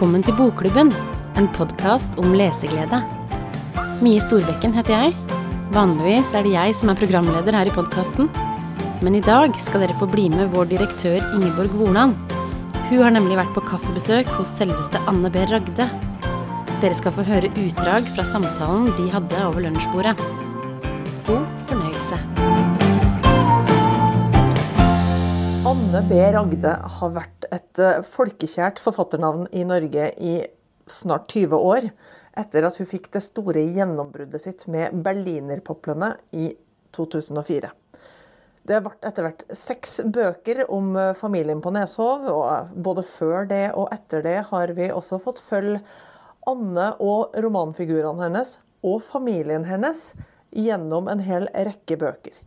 Velkommen til Bokklubben, en podkast om leseglede. Mie Storbekken heter jeg. Vanligvis er det jeg som er programleder her i podkasten. Men i dag skal dere få bli med vår direktør Ingeborg Vorland. Hun har nemlig vært på kaffebesøk hos selveste Anne B. Ragde. Dere skal få høre utdrag fra samtalen de hadde over lunsjbordet. God Anne B. Ragde har vært et eh, folkekjært forfatternavn i Norge i snart 20 år, etter at hun fikk det store gjennombruddet sitt med Berlinerpoplene i 2004. Det ble etter hvert seks bøker om eh, familien på Neshov, og eh, både før det og etter det har vi også fått følge Anne og romanfigurene hennes, og familien hennes, gjennom en hel rekke bøker.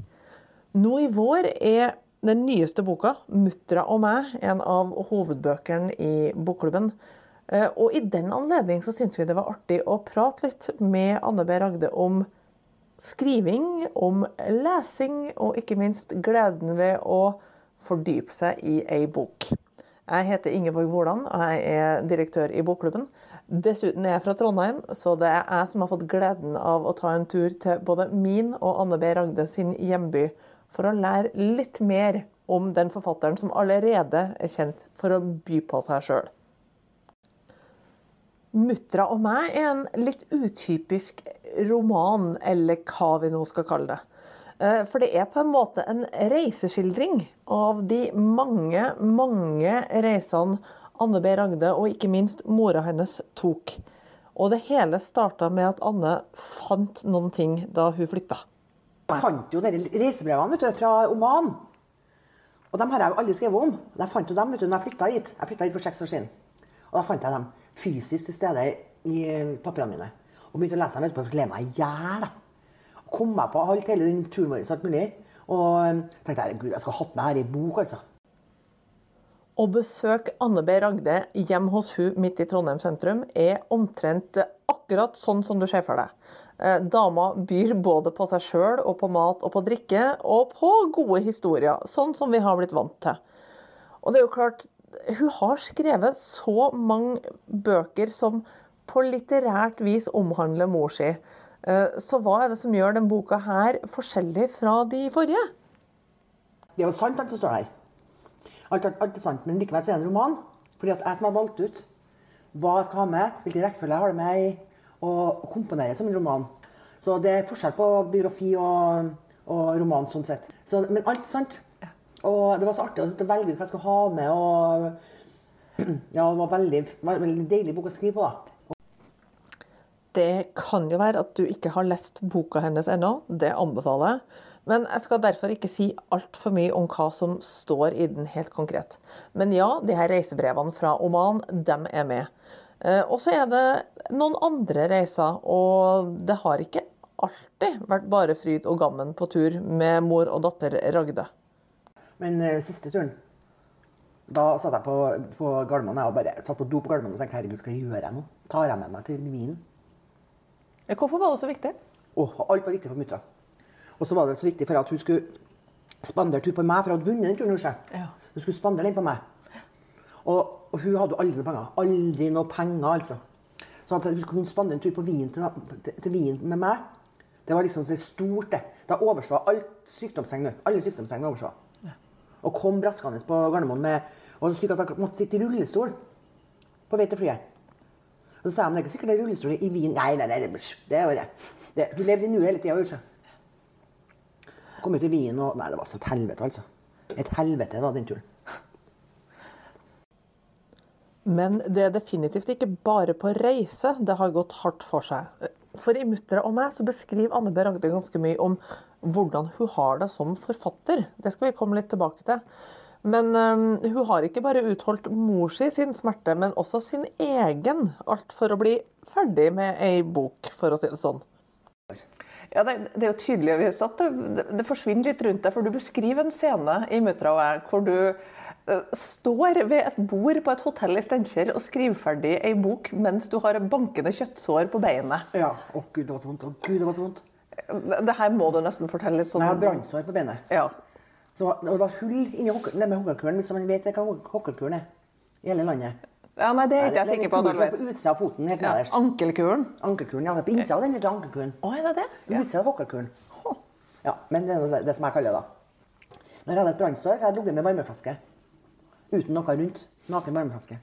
Nå i vår er den nyeste boka, 'Muttra og meg', en av hovedbøkene i bokklubben. Eh, Og i den anledning så syntes vi det var artig å prate litt med Anne B. Ragde om skriving, om lesing, og ikke minst gleden ved å fordype seg i ei bok. Jeg heter Ingeborg Woland, og jeg er direktør i Bokklubben. Dessuten er jeg fra Trondheim, så det er jeg som har fått gleden av å ta en tur til både min og Anne B. Ragde sin hjemby for å lære litt mer om den forfatteren som allerede er kjent for å by på seg sjøl. 'Muttra og meg' er en litt utypisk roman, eller hva vi nå skal kalle det. Eh, For det er på en måte en reiseskildring av de mange, mange reisene Anne B. Ragde og ikke minst mora hennes tok. Og det hele starta med at Anne fant noen ting da hun flytta. Jeg fant jo disse reisebrevene du, fra Oman. Og dem har jeg jo aldri skrevet om. Jeg fant jo dem vet du, når jeg flytta hit. Jeg flytta hit for seks år siden. Og da fant jeg dem fysisk til stede i eh, papirene mine. Og begynte å lese dem etterpå. Jeg gled meg i hjel. Kom meg på alt, hele den turen vår og alt mulig. Og eh, tenkte jeg, gud, jeg skulle hatt med her i bok, altså. Å besøke Anne B. Ragde hjemme hos hun midt i Trondheim sentrum er omtrent akkurat sånn som du ser for deg. Eh, Dama byr både på seg sjøl og på mat og på drikke, og på gode historier, sånn som vi har blitt vant til. Og det er jo klart, hun har skrevet så mange bøker som på litterært vis omhandler mor si. Eh, Så hva er det som gjør denne boka her forskjellig fra de forrige? Det er jo sant alt som står. Alt, alt, alt er sant, men likevel er det en roman. Fordi at jeg som har valgt ut hva jeg skal ha med, hvilken rekkefølge jeg har det med i, og komponere som en roman. Så det er forskjell på biografi og, og roman sånn sett. Så, men alt sant. Og det var så artig å velge ut hva jeg skulle ha med. og ja, Det var veldig, veldig deilig bok å skrive på. da. Det kan jo være at du ikke har lest boka hennes ennå, det anbefaler jeg. Men jeg skal derfor ikke si altfor mye om hva som står i den helt konkret. Men ja, de her reisebrevene fra Oman, dem er med. Eh, Og så er det noen andre reiser, og det har ikke alltid vært bare fryd og gammen på tur med mor og datter Ragde. Men eh, siste turen da satt jeg på, på Gardermoen og bare satt på do på Gardermoen og tenkte herregud, hva jeg jeg nå? Tar jeg med meg til Wien? Hvorfor var det så viktig? Åh, alt var viktig for muttra. Og så var det så viktig for at hun skulle spandere tur på meg, for hun hadde vunnet den turen. Hun Ja. Hun skulle spandere den på meg. Og, og hun hadde jo aldri noe penger. Aldri noe penger, altså. Så at hun skulle spandere en tur på vin til, til, til vin med meg, det var liksom det stort, det. Da overså alt sykdomsseng nå. Alle sykdomssengene overså. Og kom braskende på Gardermoen med og så slik at jeg måtte sitte i rullestol på vei til flyet. Og så sa jeg, men det er ikke sikkert det er rullestol i Wien. Nei, nei, nei, det, det er bare det. Du levde i nuet hele tida, Ursa. Kom ut til Wien og Nei, det var så et helvete, altså. Et helvete var den turen. Men det er definitivt ikke bare på reise det har gått hardt for seg. For i 'Muttere og meg' så beskriver Anne B. Ragde ganske mye om hvordan hun har det som forfatter. Det skal vi komme litt tilbake til. Men um, hun har ikke bare utholdt mor si sin smerte, men også sin egen. Alt for å bli ferdig med ei bok, for å si det sånn. Ja, det, det er jo tydelig at det, det, det forsvinner litt rundt deg, for du beskriver en scene i 'Muttra og jeg' hvor du står ved et bord på et hotell i Steinkjer og skriver ferdig ei bok mens du har bankende kjøttsår på beinet. Ja. Å gud, det var så vondt. Å gud, det var så vondt. Det, her må du nesten fortelle litt sånn Jeg har brannsår på beinet. Ja. Så det var hull inni hokkelkulen, hvis man vet hva hok- hokkelkulen er. I hele landet. Ja, nei, det er ikke jeg sikker på Det er. På utsida av foten, helt Ja, ankelkulen. Ankelkulen, ja. På innsida av den lille ankelkulen. Å, er det det? Ja. utsida av hokkelkulen. Ja, men det er det, som jeg kaller det, da. Når jeg hadde et brannsår, har jeg ligget med varmeflaske. Uten noe rundt. Naken varmeflaske.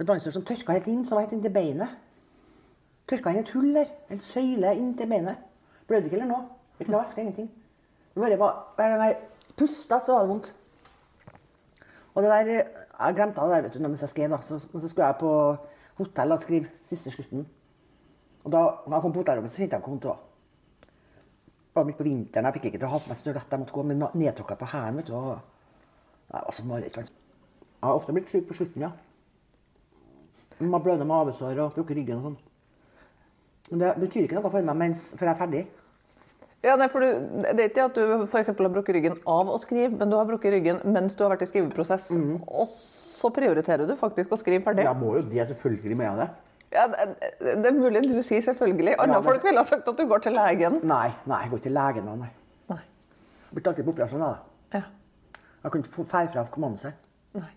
Et brannsår som tørka helt inn, som var helt inntil beinet. Tørka inn et hull der. En søyle inntil beinet. Blødde ikke eller noe. Ikke noe væske, ingenting. Det bare var, Hver gang jeg pusta, så var det vondt. Og det der, Jeg glemte det der vet du, mens jeg skrev. da, så, så skulle jeg på hotell og skrive siste slutten. Og da når jeg kom på hotellrommet, så kjente jeg hvor vondt det var. Det var midt på vinteren, jeg fikk ikke til å ha på meg støvlett. Jeg måtte gå med nedtråkka på hælen. Nei, altså, mareritt. Jeg har ofte blitt syk på slutten, ja. Man bløder mavesår og bruker ryggen og sånn. Men det betyr ikke noe for meg mens, før jeg er ferdig. Ja, nei, for du, Det er ikke at du for har brukket ryggen av å skrive, men du har brukket ryggen mens du har vært i skriveprosess. Og så prioriterer du faktisk å skrive ferdig. Jeg må jo det, selvfølgelig må jeg det. Ja, det, det er mulig du sier selvfølgelig. Andre Ja, men- folk ville ha sagt at du går til legen. Nei, nei, jeg går ikke til legen nei. Nei. Jeg blir alltid på operasjon da. Ja. Jeg kunne ikke få feil fra kommandoset. Nei.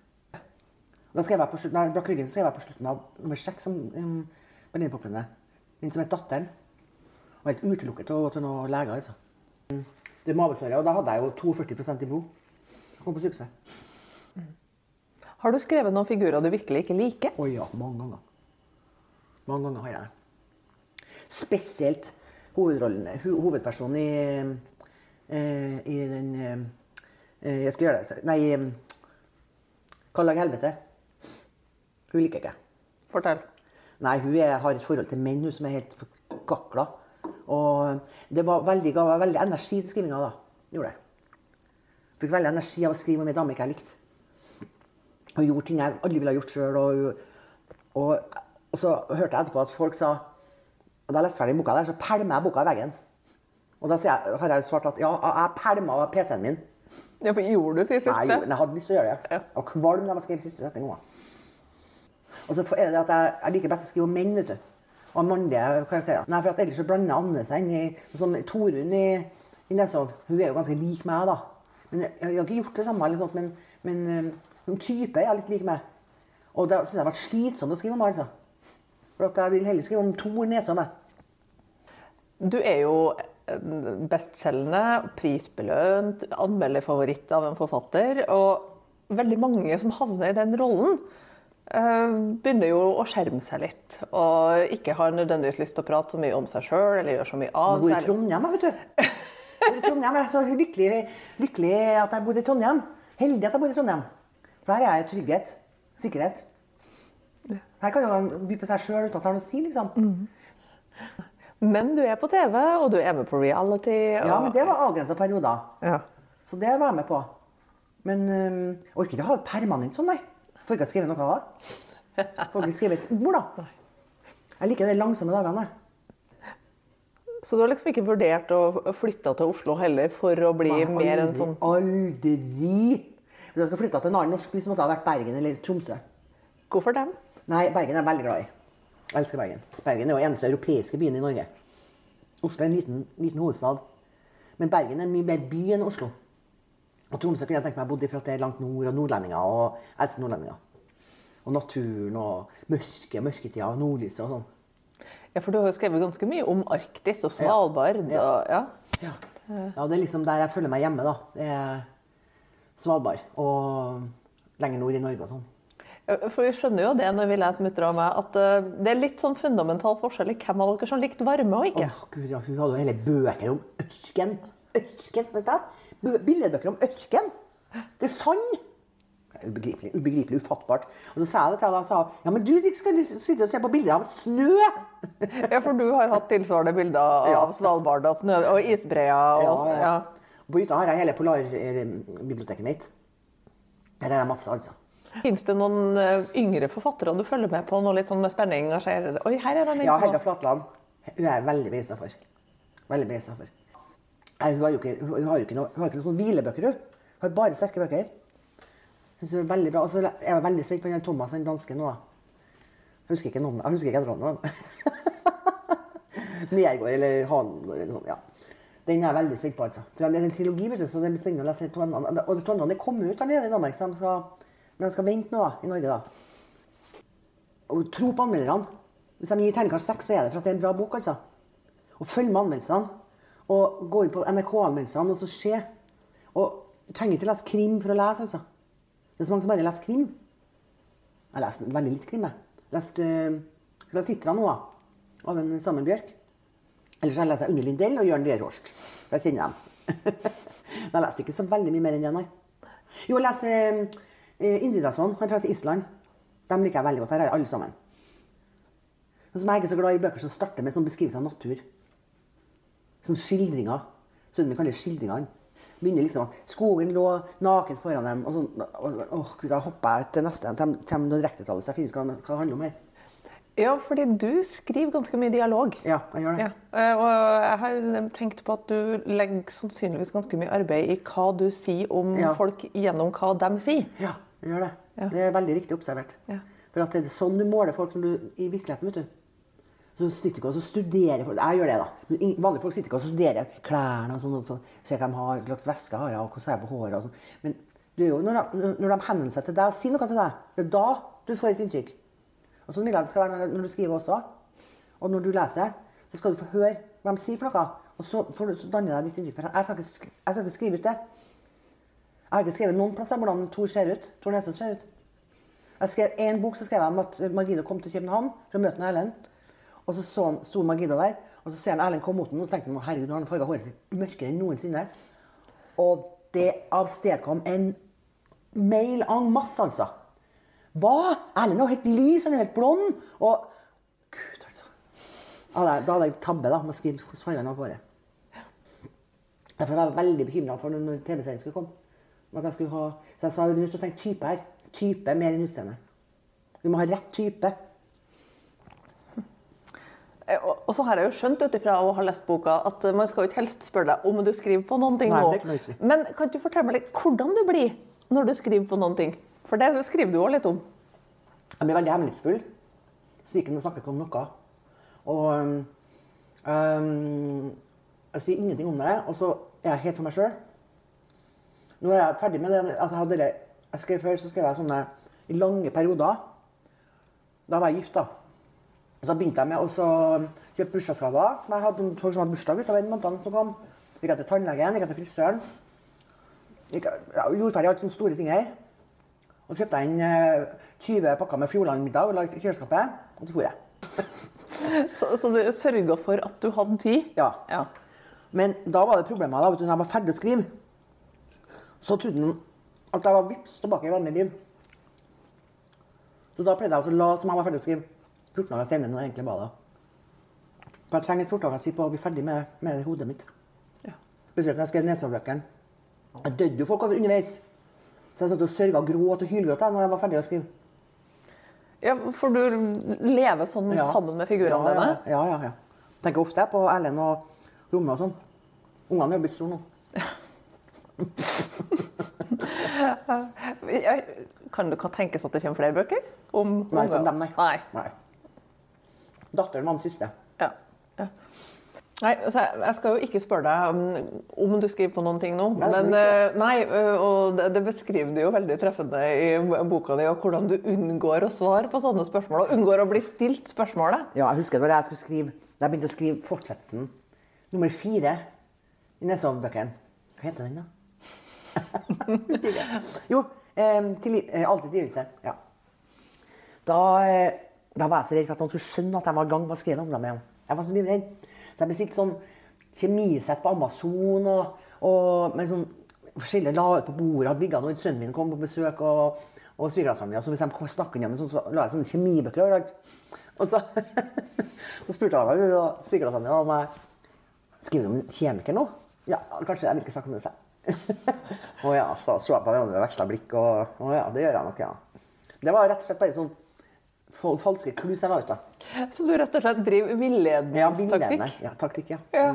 Da skrev jeg på slutten, nei, brakk ryggen, så skrev jeg på slutten av nummer seks som um, Berlinpoplene. Den som het Datteren. Og helt utelukket å gå til noen leger, altså. Det er mavesåret, og da hadde jeg jo 42 i blod. Jeg kom på sykehuset. Har du skrevet noen figurer du virkelig ikke liker? Å ja, mange ganger. Mange ganger har jeg det. Spesielt hovedrollen, hovedpersonen i, eh, i den eh, Jeg skal gjøre det. Nei eh, Kall helvete. Hun liker ikke. Fortell. Nei, hun er, har et forhold til menn hun som er helt forkakla. Og det var veldig, ga veldig energi til skrivinga da. Gjorde det. Fikk veldig energi av å skrive om ei dame ikke jeg likte. Hun gjorde ting jeg aldri ville ha gjort sjøl. Og, og, og så hørte jeg etterpå at folk sa og Da jeg leste ferdig boka der, så pælma jeg boka i veggen. Og da jeg, har jeg svart at ja, jeg pælma PC-en min. Ja, for Gjorde du fysisk Nei, jeg, det? gjorde- jeg hadde lyst til å gjøre det. Ja. Jeg var kvalm da jeg skrev siste setning. Og så er det det at jeg, jeg liker best å skrive om menn, vet du. Og mannlige karakterer. Nei, for at ellers så blander Anne seg inn i sånn Torunn i, i Nesov. Hun er jo ganske lik meg, da. Men jeg, jeg har ikke gjort det samme, eller sånt, men, men um, som type er jeg litt lik meg. Og det syns jeg har vært slitsomt å skrive om, altså. For at jeg vil heller skrive om Tor Nesov. jeg. Du er jo bestselgende, prisbelønt, anmelderfavoritt av en forfatter. Og veldig mange som havner i den rollen, eh, begynner jo å skjerme seg litt. Og ikke har nødvendigvis lyst til å prate så mye om seg sjøl eller gjøre så mye av seg. bor i. Trondheim, vet du. Bor i Trondheim, jeg er så lykkelig, lykkelig at jeg bor i Trondheim. Heldig at jeg bor i Trondheim. For her er jeg trygghet. Sikkerhet. Her kan jo by på seg sjøl uten at det har noe å si, liksom. Men du er på TV, og du er med på reality. Og... Ja, men det var avgrensa perioder. Ja. Så det var jeg med på. Men øhm, jeg orker ikke å ha det permanent sånn, nei. Får ikke skrevet noe av det. Får ikke skrevet et ord, da. Jeg liker de langsomme dagene. Så du har liksom ikke vurdert å flytte til Oslo heller for å bli Nei, mer enn sånn Aldri! Hvis jeg skal flytte til en annen norsk by, så måtte det ha vært Bergen eller Tromsø. Hvorfor dem? Nei, Bergen er jeg veldig glad i. Jeg elsker Bergen. Bergen er jo eneste europeiske byen i Norge. Oslo er en liten, liten hovedstad. Men Bergen er mye mer by enn Oslo. Og Tromsø kunne jeg tenkt meg å bo i for at det er langt nord, og nordlendinger. Og jeg elsker nordlendinger. Og naturen og mørke, mørketida og nordlyset og sånn. Ja, for du har jo skrevet ganske mye om Arktis og Svalbard. Ja. Og, ja. Ja. ja, det er liksom der jeg føler meg hjemme, da. Det er Svalbard og lenger nord i Norge og sånn. Ja, For vi skjønner jo det når vi leser Mutter og meg, at eh, det er litt sånn fundamental forskjell i hvem av dere som likte varme og ikke. Åh, Gud, ja, hun hadde jo hele bøker om ørken. Ørken, vet du? det. Billedbøker om ørken. Det er sand. Ubegripelig, ubegripelig, ufattbart. Og så sa jeg det til henne, og sa ja, men du skal sitte og se på bilder av snø. Ja, for du har hatt tilsvarende bilder av Svalbard og, snø, og isbreer. Ja, ja. ja. På hytta har jeg hele polarbiblioteket mitt. Der er det masse, altså. Fins det noen eh, yngre forfattere du følger med på? nå litt sånn med spenning? og ser, Oi, her er de Ja, Helga Flatland. Hun er jeg veldig begeistra for. Veldig begeistra for. Hun har jo ikke, hun har ikke, noe, hun har ikke noen sånne hvilebøker, hun. Hun har bare sterke bøker. Synes hun er veldig bra. Og så er jeg veldig spent på den Thomas, den danske nå. Jeg husker ikke noen, jeg husker ikke etternavnet. Nergård eller Hangård eller noe. Ja. Den er jeg veldig spent på, altså. Det er en trilogi, vet du, så det blir spennende å lese. Og Tårnene er kommet ut der nede i Danmark, så de skal, men de skal vente nå da, i Norge, da. og tro på anmelderne. Hvis de gir terningkast seks, så er det for at det er en bra bok. altså. Og følg med anmeldelsene. Og gå inn på NRK-anmeldelsene og så se. Og du trenger ikke lese krim for å lese, altså. Det er så mange som bare leser krim. Jeg leser veldig litt krim. jeg. Jeg uh, Sitra nå, da, av en Samuel Bjørk. Ellers leser jeg Unni Lindell og Jørn Dierhorst. Jeg kjenner dem. Men jeg leser ikke så veldig mye mer enn det, nei. Jo, jeg leser Indridason. Han fra til Island. Dem liker jeg veldig godt. Her er alle sammen. Men som jeg er ikke så glad i bøker som starter med sånn beskrivelse av natur. Sånn skildringer. Sønnen min kaller det skildringene. Begynner liksom at Skogen lå naken foran dem. og sånn, Åh, gud, Da hopper jeg til neste. De kommer noen rektetallet, så jeg finner ut hva, hva det handler om her. Ja, fordi du skriver ganske mye dialog. Ja, jeg gjør det. Ja. eh, Og jeg har tenkt på at du legger sannsynligvis ganske mye arbeid i hva du sier om Ja. folk gjennom hva de sier. Ja, jeg gjør det. Ja. Det er veldig riktig observert. Ja. For at det er sånn du måler folk du, i virkeligheten. vet du. Så sitter ikke og studerer folk. Jeg gjør det, da. Men Vanlige folk sitter ikke og studerer klærne og sånn. og så Ser hva de har, hva slags væske har og hvordan er jeg på håret og sånn. Men du er jo, når, de, når de henvender seg til deg og sier noe til deg, det er da du får et inntrykk. Og sånn vil jeg det skal være når- du skriver også. Og når du leser, så skal du få høre hva de sier for noe. Og så, får du, så danner deg ditt inntrykk. For jeg skal, ikke, jeg skal ikke skrive ut det. Jeg har ikke skrevet noen plasser hvordan Tor ser ut. Tor Nesson ser ut. Jeg skrev en bok så skrev jeg om at Margido kom til København for å møte Erlend. Og så så han, sto Margido der, og så ser han Erlend komme mot henne, og så tenkte han herregud, nå har han farga håret sitt mørkere enn noensinne. Og det avstedkom en mail en masse, altså. Hva? Erlend er jo helt lys, han er helt blond. Og Gud, altså. Da hadde jeg tabbe da, med å skrive hvordan fargen var på håret. Derfor var jeg veldig bekymra for når TV-serien skulle komme. At jeg skulle ha, så jeg sa vi er nødt til å tenke type her. Type mer enn utseende. Vi må ha rett type. Eh, Og så har jeg jo skjønt ut ifra å ha lest boka at man skal jo ikke helst spørre deg om du skriver på noen ting nå. Men kan du fortelle meg litt hvordan du blir når du skriver på noen ting? For det skriver du òg litt om. Jeg blir veldig hemmelighetsfull. Ikke snakker ikke om noe. Og um, um, jeg sier ingenting om det, og så er jeg helt for meg sjøl. Nå er jeg ferdig med det. at jeg det. Jeg skrev Før så skrev jeg sånne i lange perioder. Da var jeg gift, da. Så begynte jeg med å kjøpe bursdagsgaver. som jeg hadde Folk som hadde bursdag utover den måneden som kom. Gikk jeg til tannlegen, gikk jeg til frisøren. Gikk, jeg- ja, gjorde ferdig alt sånne store ting her. Og så kjøpte jeg inn eh, 20 pakker med Fjordland-middag og la i kjøleskapet. Og så dro jeg. Så, så du sørga for at du hadde tid? Ja. ja. Men da var det problemet da, vet du, når jeg var ferdig å skrive, så trodde han at jeg var vips tilbake i vanlig liv. Så da pleide jeg å late som jeg var ferdig å skrive 14 dager senere enn jeg egentlig var da. For jeg trenger et 14 dager tid på å bli ferdig med, med hodet mitt. Ja. Spesielt når jeg skrev nesoverbøkene. Jeg døde jo folk over underveis. Så jeg satt og sørga og gråt og hylgråt da jeg var ferdig å skrive. ja, For du lever sånn Ja. sammen med figurene ja, dine? Ja, ja, ja. Tenker ofte på Erlend og Romme og sånn. Ungene er blitt store nå. Kan det tenkes at det kommer flere bøker? Om Nei, ikke om dem, nei. nei. nei. Datteren var den siste. Ja. ja. Nei, altså, jeg, skal jo ikke spørre deg om, om du skriver på noen ting nå. Men eh, nei, eh, og det, det beskriver du jo veldig treffende i boka di, og hvordan du unngår å svare på sånne spørsmål. Og unngår å bli stilt spørsmålet. Ja, jeg husker da jeg skulle skrive Da jeg begynte å skrive fortsettelsen, nummer fire i Nesodden-bøkene. Hva heter den, da? Jo, eh, til, eh, Alltid tilgivelse. Ja. Da, eh, da var jeg så redd for at noen skulle skjønne at jeg var gang med å skrive om dem igjen. Jeg var så redd. Så jeg bestilte sånn kjemisett på Amazon og, og med sånn forskjellige la ut på bordet. Hadde ligget når sønnen min kom på besøk og, og svigerdatteren min. Så hvis de snakket sammen, så, så la jeg sånne kjemibøker overalt. Og så, så spurte han meg, min om jeg skriver om kjemiker nå. Ja, kanskje jeg vil ikke snakke med seg. Å ja, så så jeg på hverandre med veksla blikk, og å ja, det gjør jeg nok, ja. Det var rett og slett bare sånn falske klus jeg var ute av. Så du rett og slett driver Ja, villedertaktikk? Ja, taktikk, ja. Ja,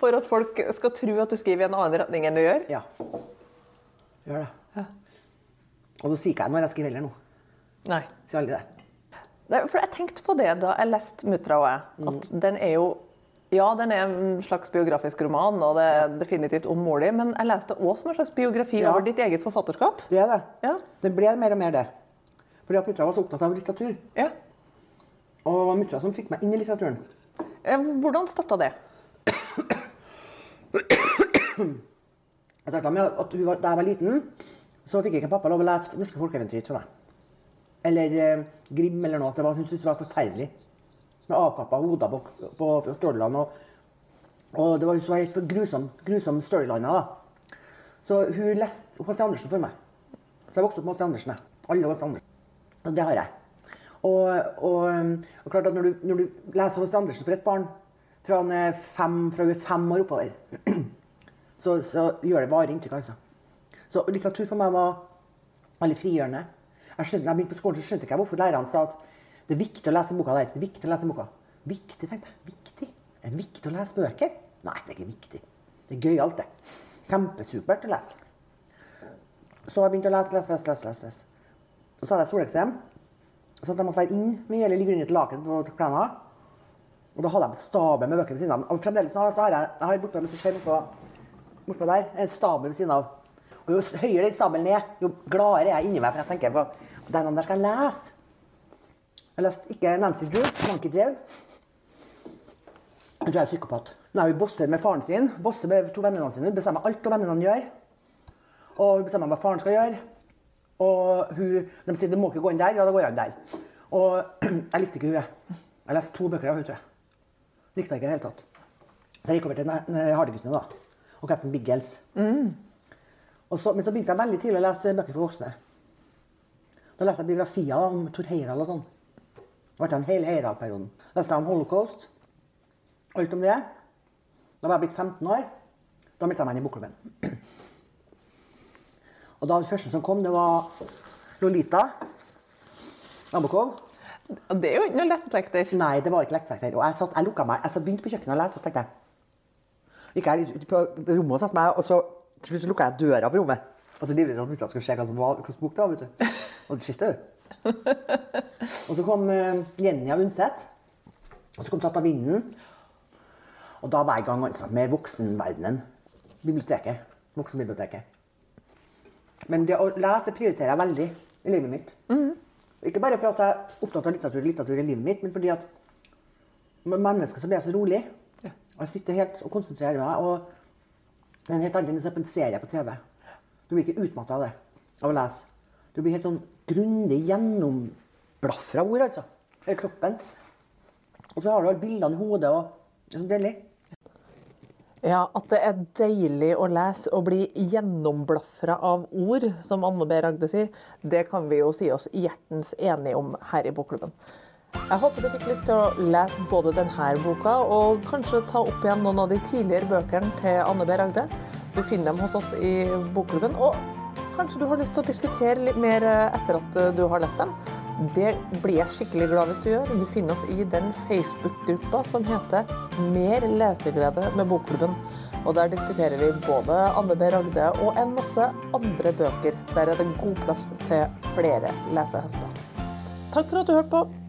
for at folk skal tro at du skriver i en annen retning enn du gjør? Ja. Gjør det. Og så sier ikke jeg når jeg skriver heller nå. Nei. Sier aldri det. For jeg tenkte på det da jeg leste 'Mutra og jeg'. At den er jo Ja, den er en slags biografisk roman, og det er definitivt om mor di, men jeg leste òg som en slags biografi Ja. over ditt eget forfatterskap. Det er det. Ja. Det ble mer og mer det. Fordi at mutter'n var så opptatt av litteratur. Ja. Og det var mutter'n som fikk meg inn i litteraturen. Hvordan starta det? Jeg startet med at var, Da jeg var liten, så fikk ikke pappa lov å lese norske folkeeventyr til meg. Eller eh, Grim eller noe. Det var, hun syntes det var forferdelig. Med avkappa hoder på, på trollene. Og, og det var, var helt grusom, grusom storyline. da. Så hun leste H.C. Andersen for meg. Så jeg vokste opp med H.C. Andersen. Alle H.C. Andersen. Og det har jeg. Og, og, og klart at når du, når du leser H.C. Andersen for et barn fra hun er fem år oppover, så, så gjør det bare inntrykk, altså. Så litteratur for meg var veldig frigjørende. Jeg skjønte, jeg begynte på skolen, så skjønte ikke jeg hvorfor lærerne sa at det er viktig å lese boka der. Det er viktig å lese boka. Viktig, tenkte jeg. Viktig? Er det viktig å lese bøker? Nei, det er ikke viktig. Det er gøyalt, det. Kjempesupert å lese. Så jeg begynte å lese, lese, lese, lese. lese. Og så hadde jeg soleksem. Sånn jeg måtte være inn mye eller ligge under et laken på plena. Og da hadde jeg stabel med bøker ved siden av. Og fremdeles så har jeg, jeg har bortpå, hvis du der, en stabel ved siden av. Og jo høyere den stabelen er, jo gladere er jeg inni meg. For jeg tenker på den der skal jeg lese. Jeg leste ikke Nancy Drew, Monkey Drew. Jeg tror jeg er psykopat. Er hun bosser med faren sin. Bosser med to vennene sine. Hun bestemmer alt hva vennene gjør. Og hun bestemmer hva faren skal gjøre. Og hun, de sier du må ikke gå inn der. Ja, da går han der. Og jeg likte ikke hun. Jeg leste to bøker av hun, tror jeg. Likte jeg ikke i det hele tatt. Så jeg gikk over til ne- Hardeguttene da. Og Captain Biggles. Og så, men så begynte jeg veldig tidlig å lese bøker for voksne. Da leste jeg biografier om Tor Heyerdahl og sånn. Det ble en hele Heyerdahl-perioden. Leste om holocaust. Alt om det. Da var jeg blitt 15 år. Da meldte jeg meg inn i bokklubben. Og da det første som kom, det var Lolita. Nabokov. Det er jo ikke noe lettvekter. Nei, det var ikke lettvekter. Og jeg, satt, jeg lukka meg. Jeg begynte på kjøkkenet å lese, og tenkte jeg Gikk jeg ut på rommet og satte meg, og så til slutt lukka jeg døra på rommet. Og så livredd at mutter'n skulle se hva som var, hvilken bok det var. vet du. Og det skjedde du. Og så kom uh, Jenny av Undset. Og så kom Tatt av vinden. Og da i gang altså, med voksenverdenen. Biblioteket. Voksenbiblioteket. Men det å lese prioriterer jeg veldig i livet mitt. Ikke bare for at jeg er opptatt av litteratur, litteratur i livet mitt, men fordi at mennesker så blir jeg så rolig. Og jeg sitter helt og konsentrerer meg. Og det er en helt annen enn å se på en serie på TV. Du blir ikke utmatta av det, av å lese. Du blir helt sånn grundig gjennomblafra ord, altså. Hele kroppen. Og så har du alle bildene i hodet. og Det er så deilig. Ja, at det er deilig å lese og bli gjennomblafra av ord, som Anne B. Ragde sier, det kan vi jo si oss hjertens enige om her i Bokklubben. Jeg håper du fikk lyst til å lese både denne boka og kanskje ta opp igjen noen av de tidligere bøkene til Anne B. Ragde. Du finner dem hos oss i Bokklubben, og kanskje du har lyst til å diskutere litt mer etter at du har lest dem. Det blir jeg skikkelig glad hvis du gjør. Du finner oss i den Facebook-gruppa som heter Mer leseglede med Bokklubben. Og der diskuterer vi både Anne B. Ragde og en masse andre bøker. Der er det god plass til flere lesehester. Takk for at du hørte på.